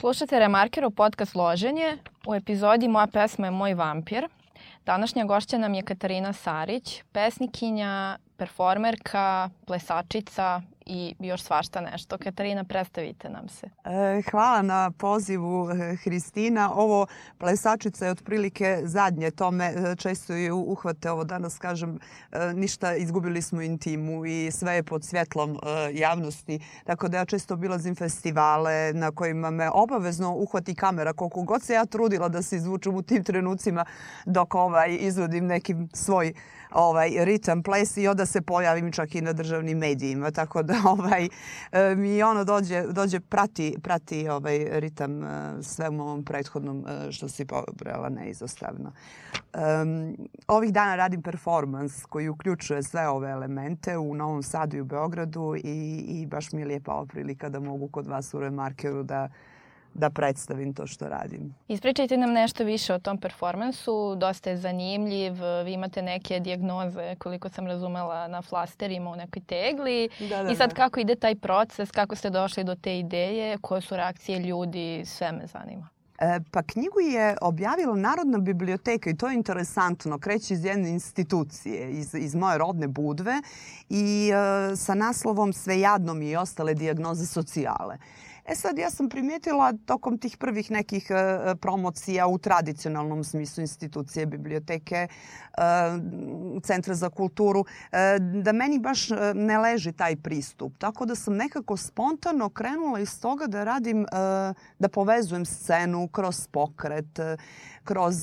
Slušate Remarkerov podcast Loženje. U epizodi Moja pesma je Moj vampir. Današnja gošća nam je Katarina Sarić, pesnikinja, performerka, plesačica i još svašta nešto. Katarina, predstavite nam se. E, hvala na pozivu, e, Hristina. Ovo plesačica je otprilike zadnje tome. E, često je uhvate ovo danas, kažem, e, ništa, izgubili smo intimu i sve je pod svjetlom javnosti. Tako da ja često obilazim festivale na kojima me obavezno uhvati kamera. Koliko god se ja trudila da se izvučem u tim trenucima dok ovaj, izvodim neki svoj ovaj ritam ples i onda se pojavim čak i na državnim medijima tako da ovaj e, mi ono dođe dođe prati prati ovaj ritam e, sve u ovom prethodnom e, što se pobrala neizostavno. Um, ovih dana radim performans koji uključuje sve ove elemente u Novom Sadu i u Beogradu i, i baš mi je lijepa ova prilika da mogu kod vas u Remarkeru da da predstavim to što radim. Ispričajte nam nešto više o tom performansu. Dosta je zanimljiv. Vi imate neke dijagnoze, koliko sam razumela, na flasterima u nekoj tegli. Da, da, I sad da. kako ide taj proces, kako ste došli do te ideje, koje su reakcije ljudi, sve me zanima. E, pa knjigu je objavila Narodna biblioteka i to je interesantno. Kreće iz jedne institucije, iz, iz moje rodne budve i e, sa naslovom Sve jadno mi i ostale dijagnoze socijale. E sad, ja sam primijetila tokom tih prvih nekih e, e, promocija u tradicionalnom smislu institucije, biblioteke, e, centra za kulturu, da meni baš ne leži taj pristup. Tako da sam nekako spontano krenula iz toga da radim, da povezujem scenu kroz pokret, kroz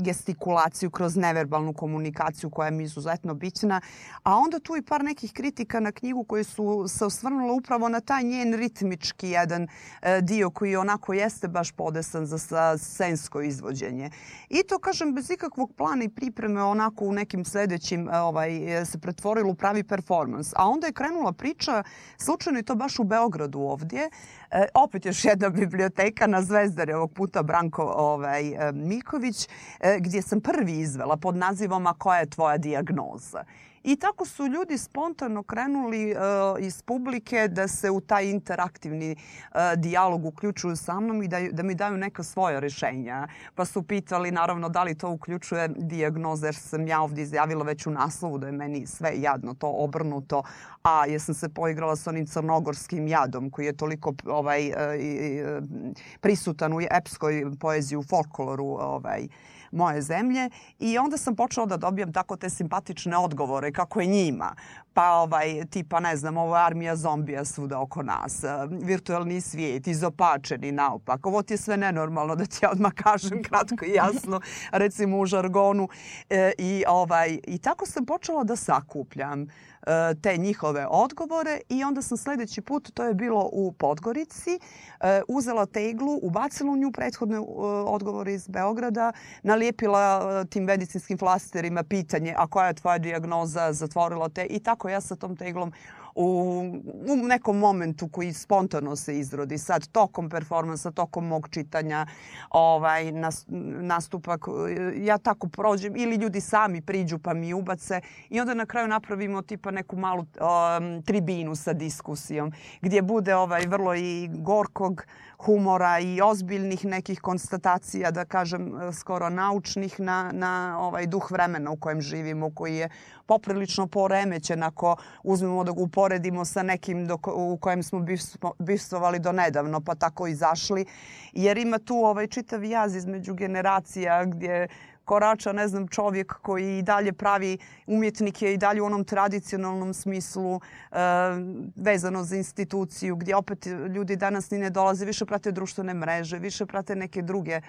gestikulaciju, kroz neverbalnu komunikaciju koja mi je izuzetno bitna. A onda tu i par nekih kritika na knjigu koji su se osvrnula upravo na taj njen ritmički jedan jedan e, dio koji onako jeste baš podesan za sensko izvođenje. I to kažem bez ikakvog plana i pripreme onako u nekim sljedećim e, ovaj, e, se pretvorilo u pravi performans. A onda je krenula priča, slučajno i to baš u Beogradu ovdje, E, opet još jedna biblioteka na Zvezdari, ovog puta Branko ovaj, Miković, e, gdje sam prvi izvela pod nazivom A koja je tvoja dijagnoza? I tako su ljudi spontano krenuli uh, iz publike da se u taj interaktivni uh, dijalog uključuju sa mnom i da, da mi daju neka svoja rješenja. Pa su pitali naravno da li to uključuje dijagnoze jer sam ja ovdje izjavila već u naslovu da je meni sve jadno to obrnuto. A jesam se poigrala s onim crnogorskim jadom koji je toliko ovaj, uh, prisutan u epskoj poeziji u folkloru ovaj, uh, moje zemlje i onda sam počela da dobijam tako te simpatične odgovore kako je njima. Pa ovaj, tipa, ne znam, ovo je armija zombija svuda oko nas, e, virtualni svijet, izopačeni naopak. Ovo ti je sve nenormalno da ti ja odmah kažem kratko i jasno, recimo u žargonu. E, i, ovaj, I tako sam počela da sakupljam. E, te njihove odgovore i onda sam sljedeći put, to je bilo u Podgorici, e, uzela teglu, ubacila u nju prethodne e, odgovore iz Beograda, nalijepila tim medicinskim flasterima pitanje a koja je tvoja dijagnoza, zatvorila te i tako ja sa tom teglom u, u nekom momentu koji spontano se izrodi sad tokom performansa, tokom mog čitanja ovaj nas, nastupak ja tako prođem ili ljudi sami priđu pa mi ubace i onda na kraju napravimo tipa neku malu um, tribinu sa diskusijom gdje bude ovaj vrlo i gorkog humora i ozbiljnih nekih konstatacija da kažem e, skoro naučnih na, na ovaj duh vremena u kojem živimo koji je poprilično poremećen ako uzmemo da ga uporedimo sa nekim dok, u kojem smo bivstvovali do nedavno pa tako izašli. Jer ima tu ovaj čitav jaz između generacija gdje korača, ne znam, čovjek koji i dalje pravi umjetnike i dalje u onom tradicionalnom smislu e, vezano za instituciju gdje opet ljudi danas ni ne dolaze, više prate društvene mreže, više prate neke druge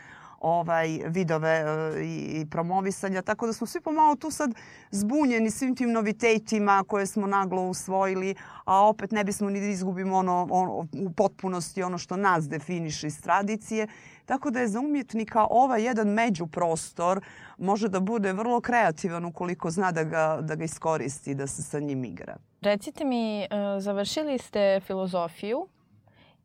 ovaj vidove e, i promovisanja. Tako da smo svi pomalo tu sad zbunjeni svim tim novitetima koje smo naglo usvojili, a opet ne bismo ni da izgubimo ono, ono, u potpunosti ono što nas definiše iz tradicije. Tako da je za umjetnika ovaj jedan međuprostor može da bude vrlo kreativan ukoliko zna da ga, da ga iskoristi, da se sa njim igra. Recite mi, e, završili ste filozofiju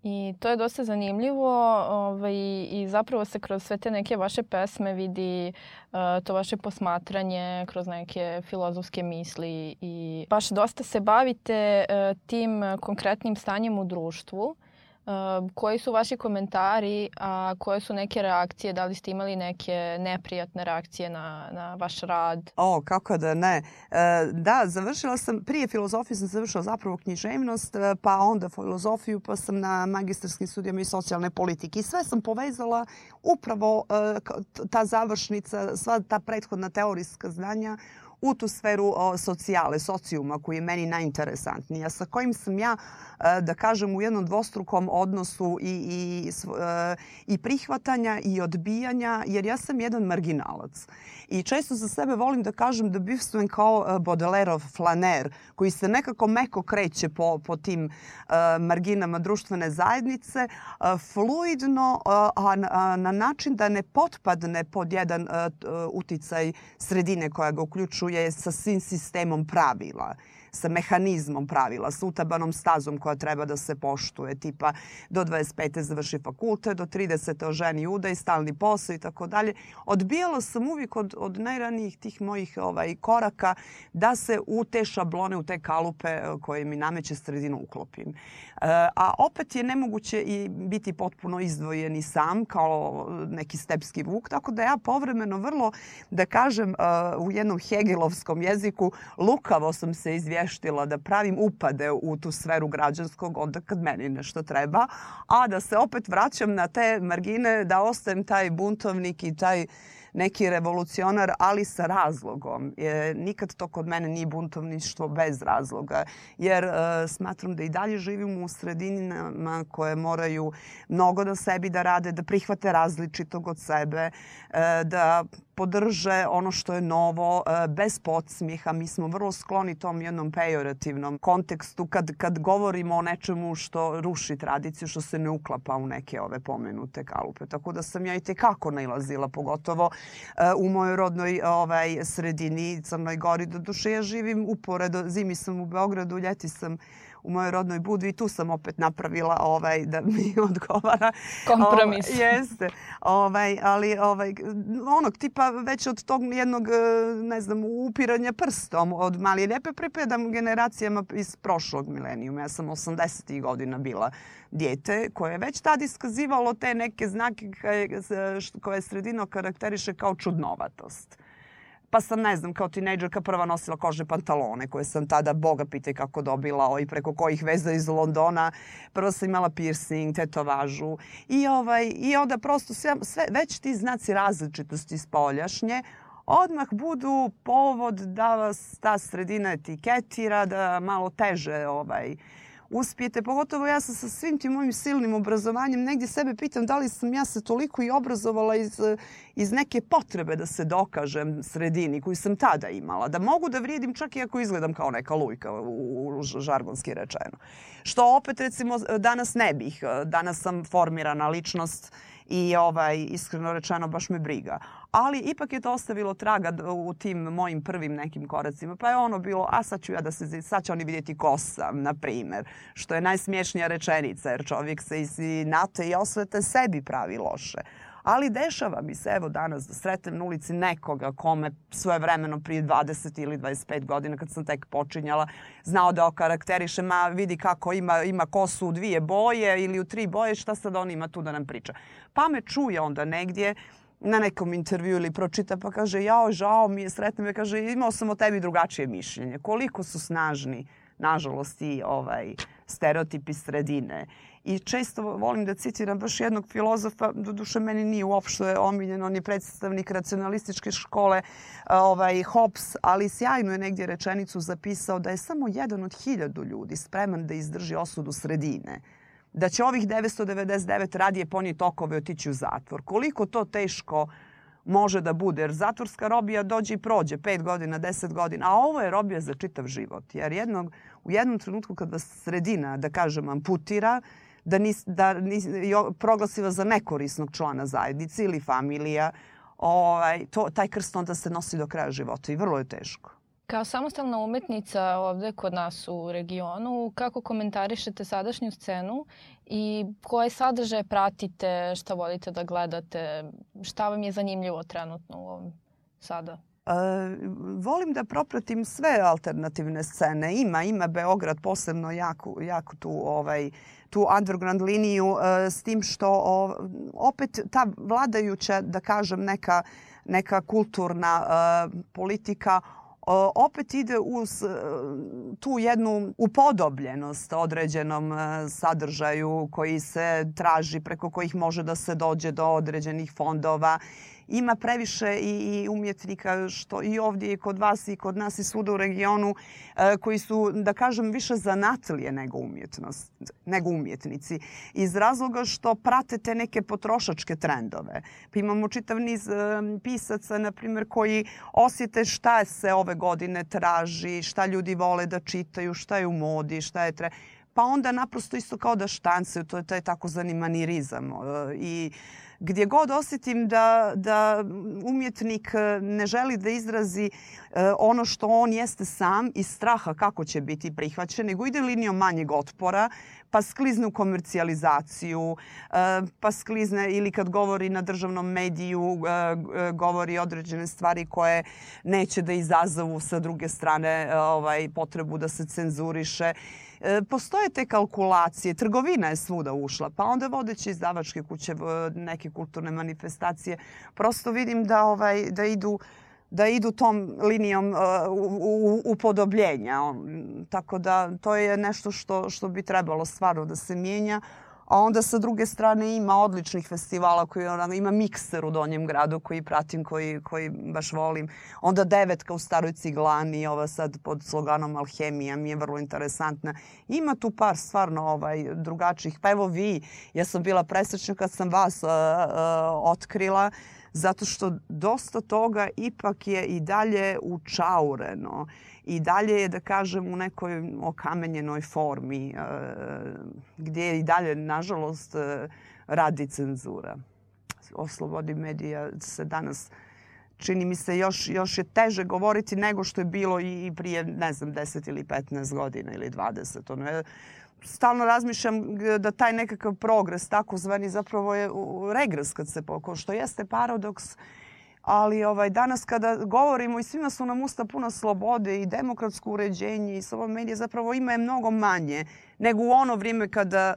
I to je dosta zanimljivo ovaj, i zapravo se kroz sve te neke vaše pesme vidi uh, to vaše posmatranje kroz neke filozofske misli i baš dosta se bavite uh, tim konkretnim stanjem u društvu. Ehm, koji su vaši komentari, a koje su neke reakcije? Da li ste imali neke neprijatne reakcije na, na vaš rad? O, kako da ne. E, da, završila sam, prije filozofije sam završila zapravo književnost, e, pa onda filozofiju, pa sam na magistarskim studijama i socijalne politike. I sve sam povezala upravo e, ta završnica, sva ta prethodna teorijska znanja u tu sferu o, socijale, socijuma koji je meni najinteresantnija, sa kojim sam ja, e, da kažem, u jednom dvostrukom odnosu i, i, e, i prihvatanja i odbijanja, jer ja sam jedan marginalac. I često za sebe volim da kažem da bivstvujem kao e, Baudelaireov flaner, koji se nekako meko kreće po, po tim marginama društvene zajednice, fluidno, a na način da ne potpadne pod jedan uticaj sredine koja ga uključuje je sa svim sistemom pravila sa mehanizmom pravila, s utabanom stazom koja treba da se poštuje, tipa do 25. završi fakulte, do 30. oženi udaj, stalni posao i tako dalje. Odbijala sam uvijek od, od najranijih tih mojih ovaj koraka da se u te šablone, u te kalupe e, koje mi nameće sredinu uklopim. E, a opet je nemoguće i biti potpuno izdvojeni sam kao neki stepski vuk, tako da ja povremeno vrlo, da kažem, e, u jednom hegelovskom jeziku lukavo sam se izvješala veštila da pravim upade u tu sferu građanskog onda kad meni nešto treba, a da se opet vraćam na te margine, da ostajem taj buntovnik i taj neki revolucionar, ali sa razlogom. E, nikad to kod mene nije buntovništvo bez razloga, jer e, smatram da i dalje živimo u sredinama koje moraju mnogo na sebi da rade, da prihvate različitog od sebe, e, da podrže ono što je novo e, bez podsmiha. Mi smo vrlo skloni tom jednom pejorativnom kontekstu kad, kad govorimo o nečemu što ruši tradiciju, što se ne uklapa u neke ove pomenute kalupe. Tako da sam ja i tekako nailazila, pogotovo e, u mojoj rodnoj ovaj, sredini Crnoj Gori. Do duše ja živim uporedo, zimi sam u Beogradu, ljeti sam u mojoj rodnoj Budvi i tu sam opet napravila ovaj da mi odgovara. Kompromis. Ovaj, jeste. Ovaj, ali ovaj, onog tipa već od tog jednog, e, ne znam, upiranja prstom od mali lijepe pripadam generacijama iz prošlog milenijuma. Ja sam 80. godina bila dijete koje je već tada iskazivalo te neke znake koje sredino karakteriše kao čudnovatost. Pa sam, ne znam, kao tinejdžerka prva nosila kožne pantalone koje sam tada, boga pitaj kako dobila, i preko kojih veza iz Londona. Prvo sam imala piercing, tetovažu. I, ovaj, i onda prosto sve, sve, već ti znaci različitosti spoljašnje odmah budu povod da vas ta sredina etiketira, da malo teže ovaj, uspijete. Pogotovo ja sam sa svim tim mojim silnim obrazovanjem negdje sebe pitam da li sam ja se toliko i obrazovala iz, iz neke potrebe da se dokažem sredini koju sam tada imala. Da mogu da vrijedim čak i ako izgledam kao neka lujka u, u žargonski rečeno. Što opet recimo danas ne bih. Danas sam formirana ličnost i ovaj iskreno rečeno baš me briga. Ali ipak je to ostavilo traga u tim mojim prvim nekim koracima. Pa je ono bilo, a sad ću ja da se, sad će oni vidjeti ko sam, na primjer. Što je najsmiješnija rečenica, jer čovjek se iz nate i osvete sebi pravi loše. Ali dešava mi se, evo danas, da sretnem na ulici nekoga kome svoje vremeno prije 20 ili 25 godina kad sam tek počinjala, znao da okarakteriše, ma vidi kako ima, ima kosu u dvije boje ili u tri boje, šta sad on ima tu da nam priča. Pa me čuje onda negdje, na nekom intervju ili pročita pa kaže jao, žao mi je, sretno me, kaže imao sam o tebi drugačije mišljenje. Koliko su snažni, nažalost, i ovaj, stereotipi sredine. I često volim da citiram baš jednog filozofa, doduše meni nije uopšte omiljen, on je predstavnik racionalističke škole ovaj, Hobbes, ali sjajno je negdje rečenicu zapisao da je samo jedan od hiljadu ljudi spreman da izdrži osudu sredine da će ovih 999 radije ponijeti okove otići u zatvor. Koliko to teško može da bude, jer zatvorska robija dođe i prođe 5 godina, 10 godina, a ovo je robija za čitav život. Jer jednog, u jednom trenutku kad vas sredina, da kažem, amputira, da, nis, da nis, proglasi vas za nekorisnog člana zajednice ili familija, ovaj, to, taj krst onda se nosi do kraja života i vrlo je teško. Kao samostalna umetnica ovde kod nas u regionu, kako komentarišete sadašnju scenu i koje sadržaje pratite, šta volite da gledate, šta vam je zanimljivo trenutno u ovom sada? E, volim da propratim sve alternativne scene. Ima, ima Beograd posebno jako, jako tu ovaj, tu underground liniju e, s tim što opet ta vladajuća, da kažem, neka, neka kulturna e, politika e, opet ide uz tu jednu upodobljenost određenom sadržaju koji se traži, preko kojih može da se dođe do određenih fondova ima previše i, i umjetnika što i ovdje i kod vas i kod nas i svuda u regionu e, koji su, da kažem, više zanatlije nego umjetnost, nego umjetnici. Iz razloga što prate te neke potrošačke trendove. Pa imamo čitav niz e, pisaca, na primjer, koji osjete šta se ove godine traži, šta ljudi vole da čitaju, šta je u modi, šta je tre... Pa onda naprosto isto kao da štancaju, to je taj takozvani manirizam. E, I gdje god osjetim da, da umjetnik e, ne želi da izrazi e, ono što on jeste sam iz straha kako će biti prihvaćen, nego ide linijom manjeg otpora, pa sklizne u komercijalizaciju, e, pa sklizne ili kad govori na državnom mediju, govori određene stvari koje neće da izazovu sa druge strane ovaj potrebu da se cenzuriše. E, postoje te kalkulacije, trgovina je svuda ušla, pa onda vodeći izdavačke kuće, e, neke kulturne manifestacije, prosto vidim da, ovaj, da idu da idu tom linijom uh, upodobljenja. Tako da to je nešto što, što bi trebalo stvarno da se mijenja. A onda sa druge strane ima odličnih festivala koji ona, ima mikser u Donjem gradu koji pratim, koji, koji baš volim. Onda devetka u Staroj Ciglani, ova sad pod sloganom Alhemija mi je vrlo interesantna. Ima tu par stvarno ovaj, drugačijih. Pa evo vi, ja sam bila presrećna kad sam vas uh, uh, otkrila zato što dosta toga ipak je i dalje učaureno i dalje je, da kažem, u nekoj okamenjenoj formi e, gdje i dalje, nažalost, e, radi cenzura. O slobodi medija se danas čini mi se još, još je teže govoriti nego što je bilo i prije, ne znam, 10 ili 15 godina ili 20. Ono je, stalno razmišljam da taj nekakav progres, takozvani, zapravo je regres kad se poko, što jeste paradoks. Ali ovaj danas kada govorimo i svima su nam usta puno slobode i demokratsko uređenje i sloboda medije zapravo ima je mnogo manje nego u ono vrijeme kada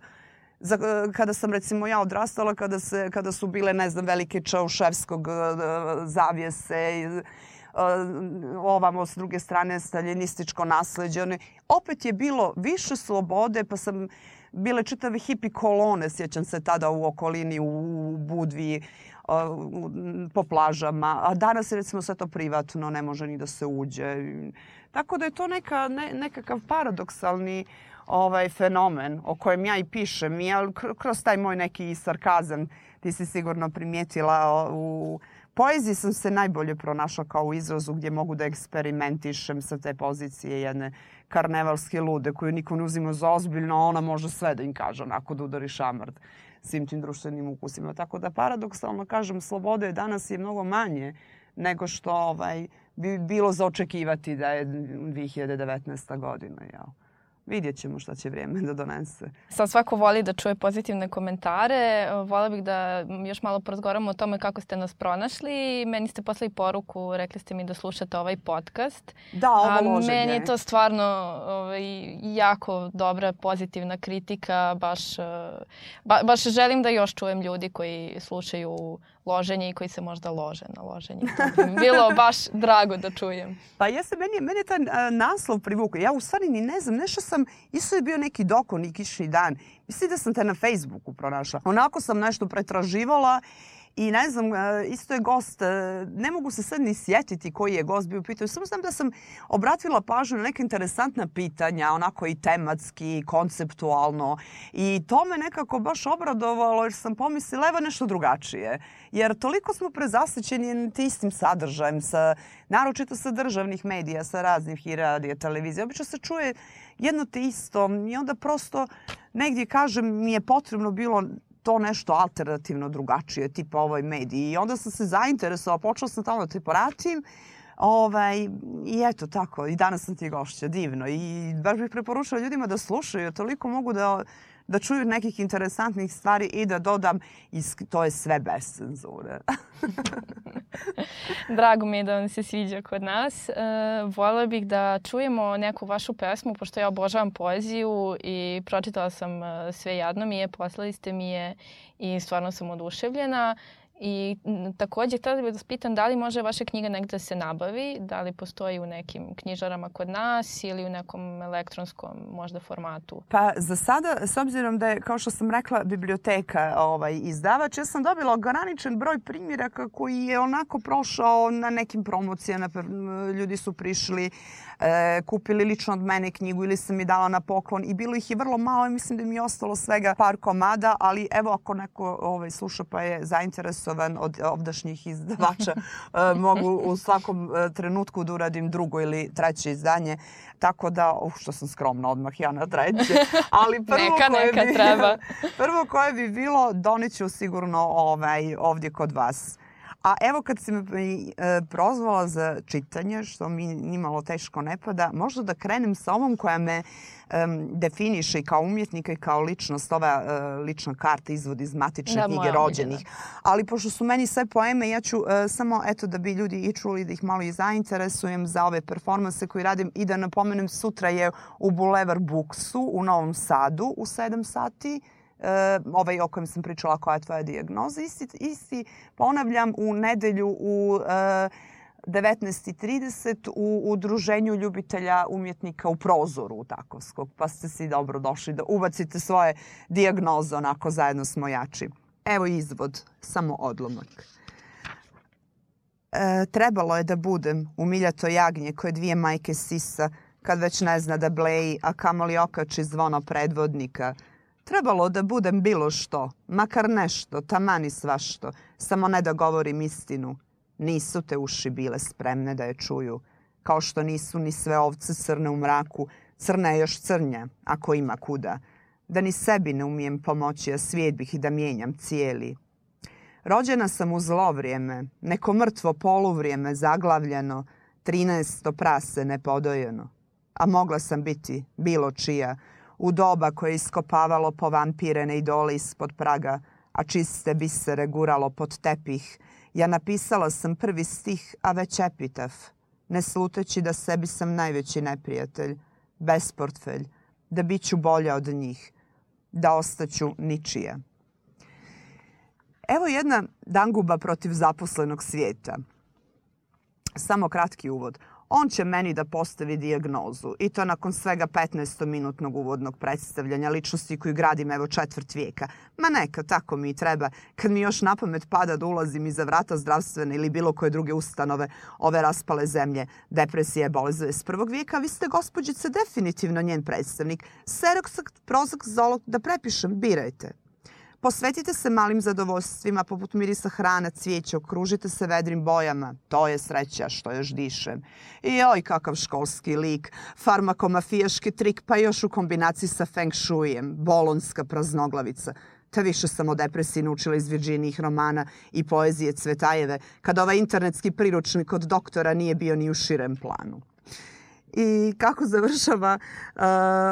za, kada sam recimo ja odrastala kada se kada su bile ne znam velike Čauševskog e, e, zavjese Eh, ovamo s druge strane staljinističko nasledđe. Ono, opet je bilo više slobode pa sam bile čitave hipi kolone, sjećam se tada u okolini u Budvi, eh, po plažama. A danas recimo sve to privatno, ne može ni da se uđe. Tako da je to neka, ne, nekakav paradoksalni ovaj fenomen o kojem ja i pišem. I kroz taj moj neki sarkazam ti si sigurno primijetila u poeziji sam se najbolje pronašla kao u izrazu gdje mogu da eksperimentišem sa te pozicije jedne karnevalske lude koju niko ne uzima za ozbiljno, a ona može sve da im kaže onako da udari šamard svim tim društvenim ukusima. Tako da paradoksalno kažem, slobode je danas je mnogo manje nego što ovaj, bi bilo za očekivati da je 2019. godina. Jel? Vidjet ćemo šta će vrijeme da donese. Sad svako voli da čuje pozitivne komentare. Vola bih da još malo porazgovaramo o tome kako ste nas pronašli. Meni ste poslali poruku, rekli ste mi da slušate ovaj podcast. Da, ovo loženje. Meni je to stvarno ovaj, jako dobra pozitivna kritika. Baš, ba, baš želim da još čujem ljudi koji slušaju loženje i koji se možda lože na loženje. To bi bilo baš drago da čujem. Pa jeste, meni, meni je taj naslov privukao. Ja u stvari ni ne znam, nešto sam, isto je bio neki dokon i kišni dan. Mislim da sam te na Facebooku pronašla. Onako sam nešto pretraživala I ne znam, e, isto je gost, e, ne mogu se sad ni sjetiti koji je gost bio pitao. Samo znam da sam obratila pažnju na neke interesantna pitanja, onako i tematski, konceptualno. I to me nekako baš obradovalo jer sam pomislila, evo nešto drugačije. Jer toliko smo prezasećeni istim sadržajem, sa, naročito sa državnih medija, sa raznih i radija, televizije. Obično se čuje jedno te isto i onda prosto negdje kažem mi je potrebno bilo to nešto alternativno drugačije, tipa ovoj mediji. I onda sam se zainteresovala, počela sam tamo da te poratim. Ovaj, I eto tako, i danas sam ti gošća, divno. I baš bih preporučila ljudima da slušaju, toliko mogu da da čuju nekih interesantnih stvari i da dodam i to je sve bez cenzure. Drago mi je da vam se sviđa kod nas. E, voljela bih da čujemo neku vašu pesmu, pošto ja obožavam poeziju i pročitala sam e, sve jadno mi je, poslali ste mi je i stvarno sam oduševljena. I također htjela bih da pitam da li može vaša knjiga negdje da se nabavi, da li postoji u nekim knjižarama kod nas ili u nekom elektronskom možda formatu? Pa za sada, s obzirom da je, kao što sam rekla, biblioteka ovaj, izdavač, ja sam dobila ograničen broj primjeraka koji je onako prošao na nekim promocijama. Ljudi su prišli, e, kupili lično od mene knjigu ili sam mi dala na poklon i bilo ih je vrlo malo i mislim da mi je ostalo svega par komada, ali evo ako neko ovaj, sluša pa je zainteresovan od ovdašnjih izdavača, e, mogu u svakom e, trenutku da uradim drugo ili treće izdanje. Tako da, uh, što sam skromna odmah ja na treće. Ali prvo neka, koje neka bi, treba. Prvo koje bi bilo, doniću sigurno ovaj, ovdje kod vas. A evo kad si me e, prozvala za čitanje, što mi nimalo teško ne pada, možda da krenem sa ovom koja me um, definiše kao umjetnika i kao ličnost, ova uh, lična karta izvod iz matične da, knjige rođenih. Ali pošto su meni sve poeme, ja ću uh, samo eto da bi ljudi i čuli da ih malo i zainteresujem za ove performanse koje radim. I da napomenem sutra je u Boulevard Booksu u Novom Sadu u 7 sati Eh, ovaj o kojem sam pričala koja je tvoja dijagnoza. Isti, isti ponavljam u nedelju u eh, uh, 19.30 u udruženju ljubitelja umjetnika u prozoru Takovskog. Pa ste si dobro došli da ubacite svoje dijagnoze onako zajedno smo jači. Evo izvod, samo odlomak. E, trebalo je da budem umiljato jagnje koje dvije majke sisa kad već ne zna da bleji, a kamoli okači zvono predvodnika – Trebalo da budem bilo što, makar nešto, tamani svašto, samo ne da govorim istinu. Nisu te uši bile spremne da je čuju, kao što nisu ni sve ovce crne u mraku, crne je još crnja, ako ima kuda. Da ni sebi ne umijem pomoći, a svijet bih i da mijenjam cijeli. Rođena sam u zlo vrijeme, neko mrtvo poluvrijeme zaglavljeno, trinaesto prase nepodojeno. A mogla sam biti bilo čija, u doba koje iskopavalo po vampirene idole ispod praga, a čiste bisere guralo pod tepih, ja napisala sam prvi stih, a već epitaf, ne sluteći da sebi sam najveći neprijatelj, bez portfelj, da bit ću bolja od njih, da ostaću ničije. Evo jedna danguba protiv zaposlenog svijeta. Samo kratki uvod on će meni da postavi dijagnozu i to nakon svega 15-minutnog uvodnog predstavljanja ličnosti koju gradim evo četvrt vijeka. Ma neka, tako mi treba. Kad mi još na pamet pada da ulazim iza vrata zdravstvene ili bilo koje druge ustanove ove raspale zemlje, depresije, bolezove s prvog vijeka, vi ste gospođice definitivno njen predstavnik. Seroksak, prozak, zolog, da prepišem, birajte. Posvetite se malim zadovoljstvima poput mirisa hrana, cvijeća, okružite se vedrim bojama. To je sreća što još dišem. I oj, kakav školski lik, farmakomafijaški trik, pa još u kombinaciji sa feng shuijem, bolonska praznoglavica. Te više sam o depresiji naučila iz Virginijih romana i poezije Cvetajeve, kad ovaj internetski priručnik od doktora nije bio ni u širem planu. I kako završava uh,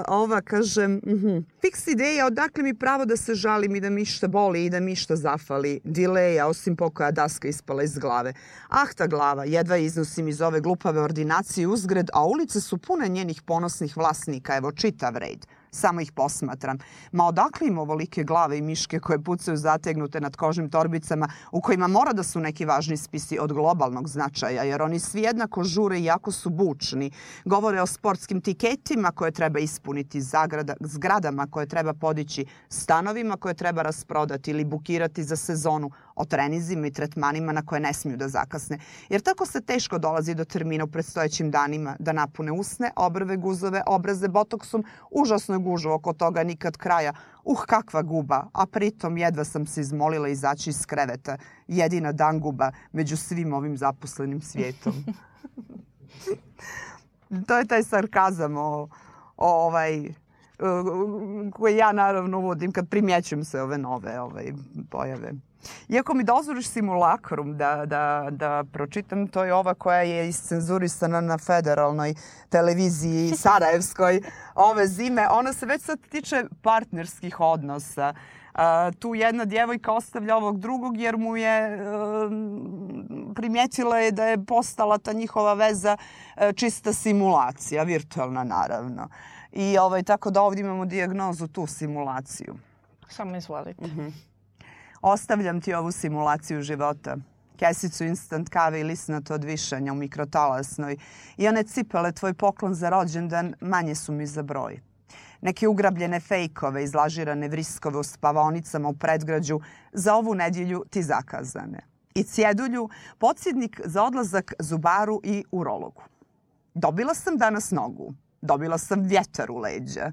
ova, kažem, uh mhm, -huh. fiks ideja, odakle mi pravo da se žalim i da mi što boli i da mi što zafali. Dileja, osim pokoja daska ispala iz glave. Ah, ta glava, jedva iznosim iz ove glupave ordinacije uzgred, a ulice su pune njenih ponosnih vlasnika, evo čitav red samo ih posmatram. Ma odakle im ovolike glave i miške koje pucaju zategnute nad kožnim torbicama u kojima mora da su neki važni spisi od globalnog značaja, jer oni svi jednako žure i jako su bučni. Govore o sportskim tiketima koje treba ispuniti, zagrada, zgradama koje treba podići, stanovima koje treba rasprodati ili bukirati za sezonu, o trenizima i tretmanima na koje ne smiju da zakasne. Jer tako se teško dolazi do termina u predstojećim danima da napune usne, obrve, guzove, obraze, botoksom. Užasno je gužu oko toga nikad kraja. Uh, kakva guba. A pritom jedva sam se izmolila izaći iz kreveta. Jedina danguba među svim ovim zaposlenim svijetom. to je taj sarkazam o, o ovaj koje ja naravno uvodim kad primjećujem se ove nove ovaj, pojave. Iako mi dozvoriš simulakrum da, da, da pročitam, to je ova koja je iscenzurisana na federalnoj televiziji Sarajevskoj ove zime. Ona se već sad tiče partnerskih odnosa. Uh, tu jedna djevojka ostavlja ovog drugog jer mu je uh, primjetila je da je postala ta njihova veza uh, čista simulacija, virtualna naravno. I ovaj, tako da ovdje imamo dijagnozu, tu simulaciju. Samo izvolite. Uh mhm. -huh. Ostavljam ti ovu simulaciju života. Kesicu instant kave i lisnato od višanja u mikrotalasnoj. I one cipele, tvoj poklon za rođendan, manje su mi za broj. Neke ugrabljene fejkove, izlažirane vriskove u spavonicama u predgrađu, za ovu nedjelju ti zakazane. I cjedulju, podsjednik za odlazak zubaru i urologu. Dobila sam danas nogu. Dobila sam vjetar u leđa.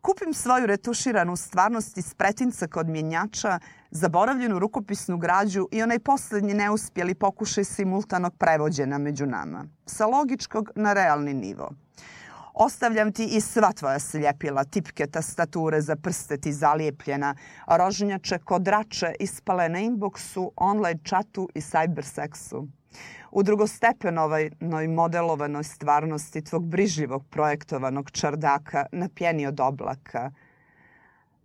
Kupim svoju retuširanu stvarnost iz pretinca kod mjenjača, zaboravljenu rukopisnu građu i onaj posljednji neuspjeli pokušaj simultanog prevođena među nama. Sa logičkog na realni nivo. Ostavljam ti i sva tvoja sljepila, tipke, tastature za prste ti zalijepljena, rožnjače, kodrače, ispale na inboxu, online chatu i cyberseksu u drugostepenovoj modelovanoj stvarnosti tvog brižljivog projektovanog čardaka na pjeni od oblaka,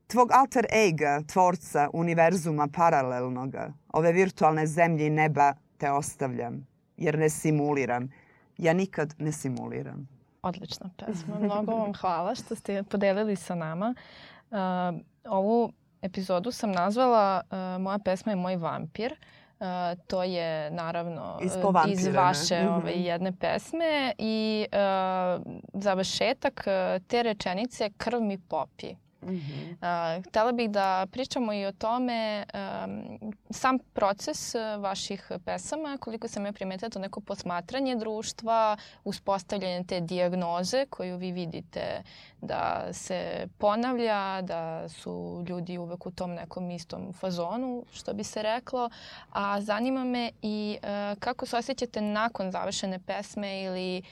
tvog alter ega, tvorca univerzuma paralelnoga, ove virtualne zemlje i neba te ostavljam, jer ne simuliram. Ja nikad ne simuliram. Odlična pesma. Mnogo vam hvala što ste podelili sa nama. Uh, ovu epizodu sam nazvala uh, Moja pesma je moj vampir. Uh, to je naravno iz vaše ove, ovaj, jedne pesme i uh, završetak te rečenice krv mi popi. Mm -hmm. uh, htela bih da pričamo i o tome um, sam proces e, vaših pesama, koliko sam ja primetila to neko posmatranje društva, uspostavljanje te dijagnoze koju vi vidite da se ponavlja, da su ljudi uvek u tom nekom istom fazonu, što bi se reklo. A zanima me i uh, kako se osjećate nakon završene pesme ili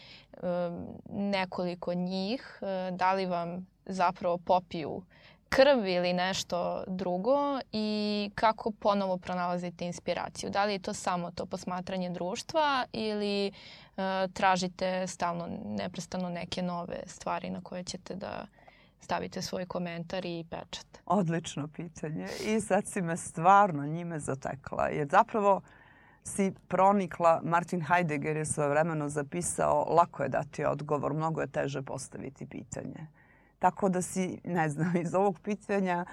nekoliko njih, e, da li vam zapravo popiju krv ili nešto drugo i kako ponovo pronalazite inspiraciju. Da li je to samo to posmatranje društva ili e, tražite stalno, neprestano neke nove stvari na koje ćete da stavite svoj komentar i pečat? Odlično pitanje i sad si me stvarno njime zatekla. Jer zapravo si pronikla, Martin Heidegger je svoje vremeno zapisao, lako je dati odgovor, mnogo je teže postaviti pitanje. Tako da si, ne znam, iz ovog pitanja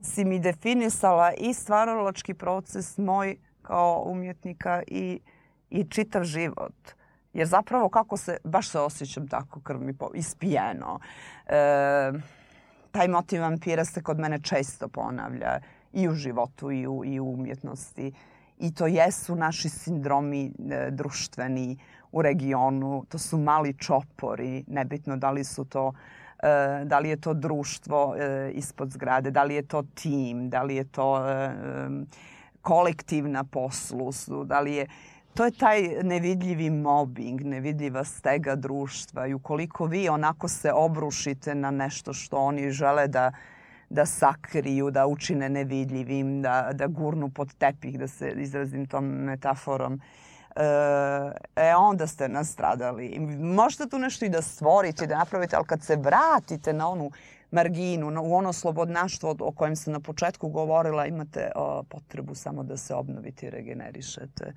si mi definisala i stvaralački proces moj kao umjetnika i, i čitav život. Jer zapravo kako se, baš se osjećam tako krv mi ispijeno. E, taj motiv vampira se kod mene često ponavlja i u životu i u, i u umjetnosti. I to jesu naši sindromi e, društveni u regionu. To su mali čopori, nebitno da li su to E, E, da li je to društvo e, ispod zgrade, da li je to tim, da li je to e, kolektiv na poslu, da li je... To je taj nevidljivi mobbing, nevidljiva stega društva i ukoliko vi onako se obrušite na nešto što oni žele da da sakriju, da učine nevidljivim, da, da gurnu pod tepih, da se izrazim tom metaforom, uh, E, e, onda ste nastradali. Možete tu nešto i da stvorite, da napravite, ali kad se vratite na onu marginu, na, u ono slobodnaštvo o kojem sam na početku govorila, imate o, potrebu samo da se obnovite i regenerišete.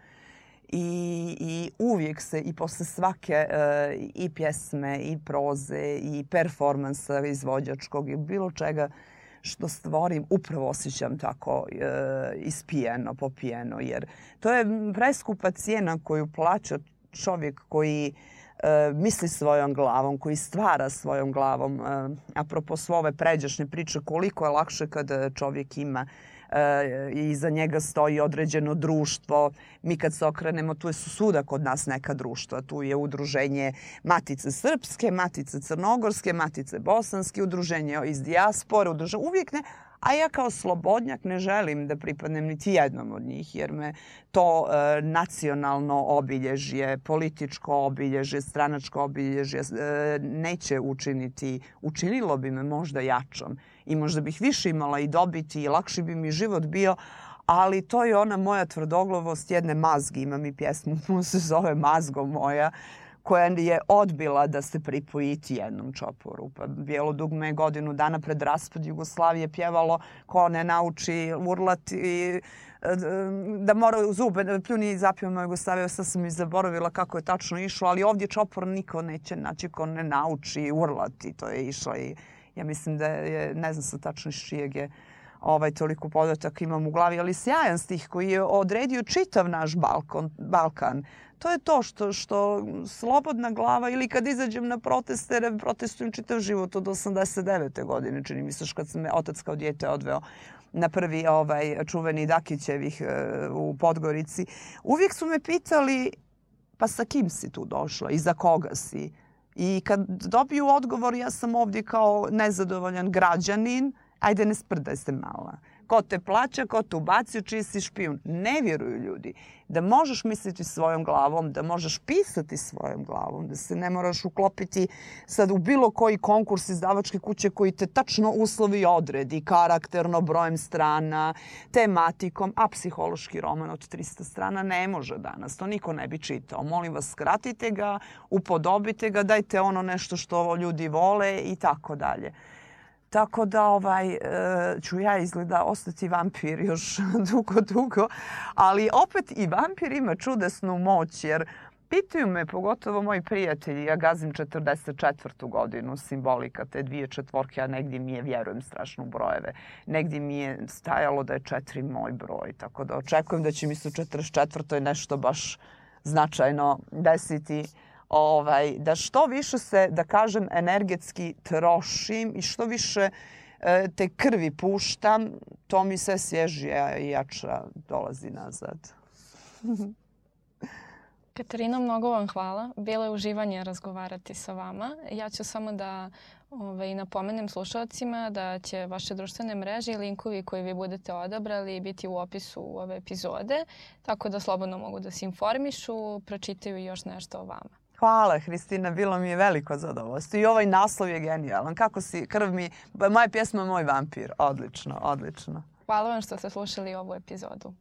I, I uvijek se i posle svake e, i pjesme i proze i performansa izvođačkog i bilo čega što stvorim, upravo osjećam tako e, ispijeno, popijeno. Jer to je preskupa cijena koju plaća čovjek koji e, misli svojom glavom, koji stvara svojom glavom. E, apropo svove pređašnje priče, koliko je lakše kad čovjek ima E, i za njega stoji određeno društvo. Mi kad se okrenemo, tu je suda kod nas neka društva. Tu je udruženje Matice Srpske, Matice Crnogorske, Matice Bosanske, udruženje iz dijaspore, udruženje uvijek ne, A ja kao slobodnjak ne želim da pripadnem niti jednom od njih jer me to e, nacionalno obilježje, političko obilježje, stranačko obilježje e, neće učiniti. Učinilo bi me možda jačom i možda bih više imala i dobiti i lakši bi mi život bio, ali to je ona moja tvrdoglavost jedne mazgi. Ima mi pjesmu, se zove Mazgo moja, koja je odbila da se pripojiti jednom čoporu. Pa Bijelo dugme je godinu dana pred raspad Jugoslavije pjevalo ko ne nauči urlati e, da mora zube pljuni i zapijemo Jugoslavije, Sad sam i zaboravila kako je tačno išlo, ali ovdje čopor niko neće naći ko ne nauči urlati. To je išlo i ja mislim da je, ne znam sa tačno iz čijeg je ovaj, toliko podatak imam u glavi, ali sjajan stih koji je odredio čitav naš Balkon, Balkan. To je to što, što slobodna glava ili kad izađem na proteste, protestujem čitav život od 89. godine, čini mi se kad sam me otac kao djete odveo na prvi ovaj čuveni Dakićevih e, u Podgorici. Uvijek su me pitali pa sa kim si tu došla i za koga si? I kad dobiju odgovor ja sam ovdje kao nezadovoljan građanin, ajde ne sprdaj se malo. Ko te plaća, ko te ubacio, čiji si špijun. Ne vjeruju ljudi da možeš misliti svojom glavom, da možeš pisati svojom glavom, da se ne moraš uklopiti sad u bilo koji konkurs izdavačke kuće koji te tačno uslovi odredi, karakterno, brojem strana, tematikom, a psihološki roman od 300 strana ne može danas. To niko ne bi čitao. Molim vas, skratite ga, upodobite ga, dajte ono nešto što ljudi vole i tako dalje. Tako da ovaj, e, ću ja izgleda ostati vampir još dugo, dugo. Ali opet i vampir ima čudesnu moć jer pitaju me, pogotovo moji prijatelji, ja gazim 44. godinu simbolika te dvije četvorke, a negdje mi je, vjerujem, strašno brojeve. Negdje mi je stajalo da je četiri moj broj. Tako da očekujem da će mi se u 44. nešto baš značajno desiti ovaj, da što više se, da kažem, energetski trošim i što više e, te krvi puštam, to mi se svježija i jača dolazi nazad. Katarina, mnogo vam hvala. Bilo je uživanje razgovarati sa vama. Ja ću samo da ovaj, napomenem slušalcima da će vaše društvene mreže i linkovi koji vi budete odabrali biti u opisu ove epizode, tako da slobodno mogu da se informišu, pročitaju još nešto o vama. Hvala, Hristina, bilo mi je veliko zadovoljstvo. I ovaj naslov je genijalan. Kako si, krv mi, moja pjesma Moj vampir. Odlično, odlično. Hvala vam što ste slušali ovu epizodu.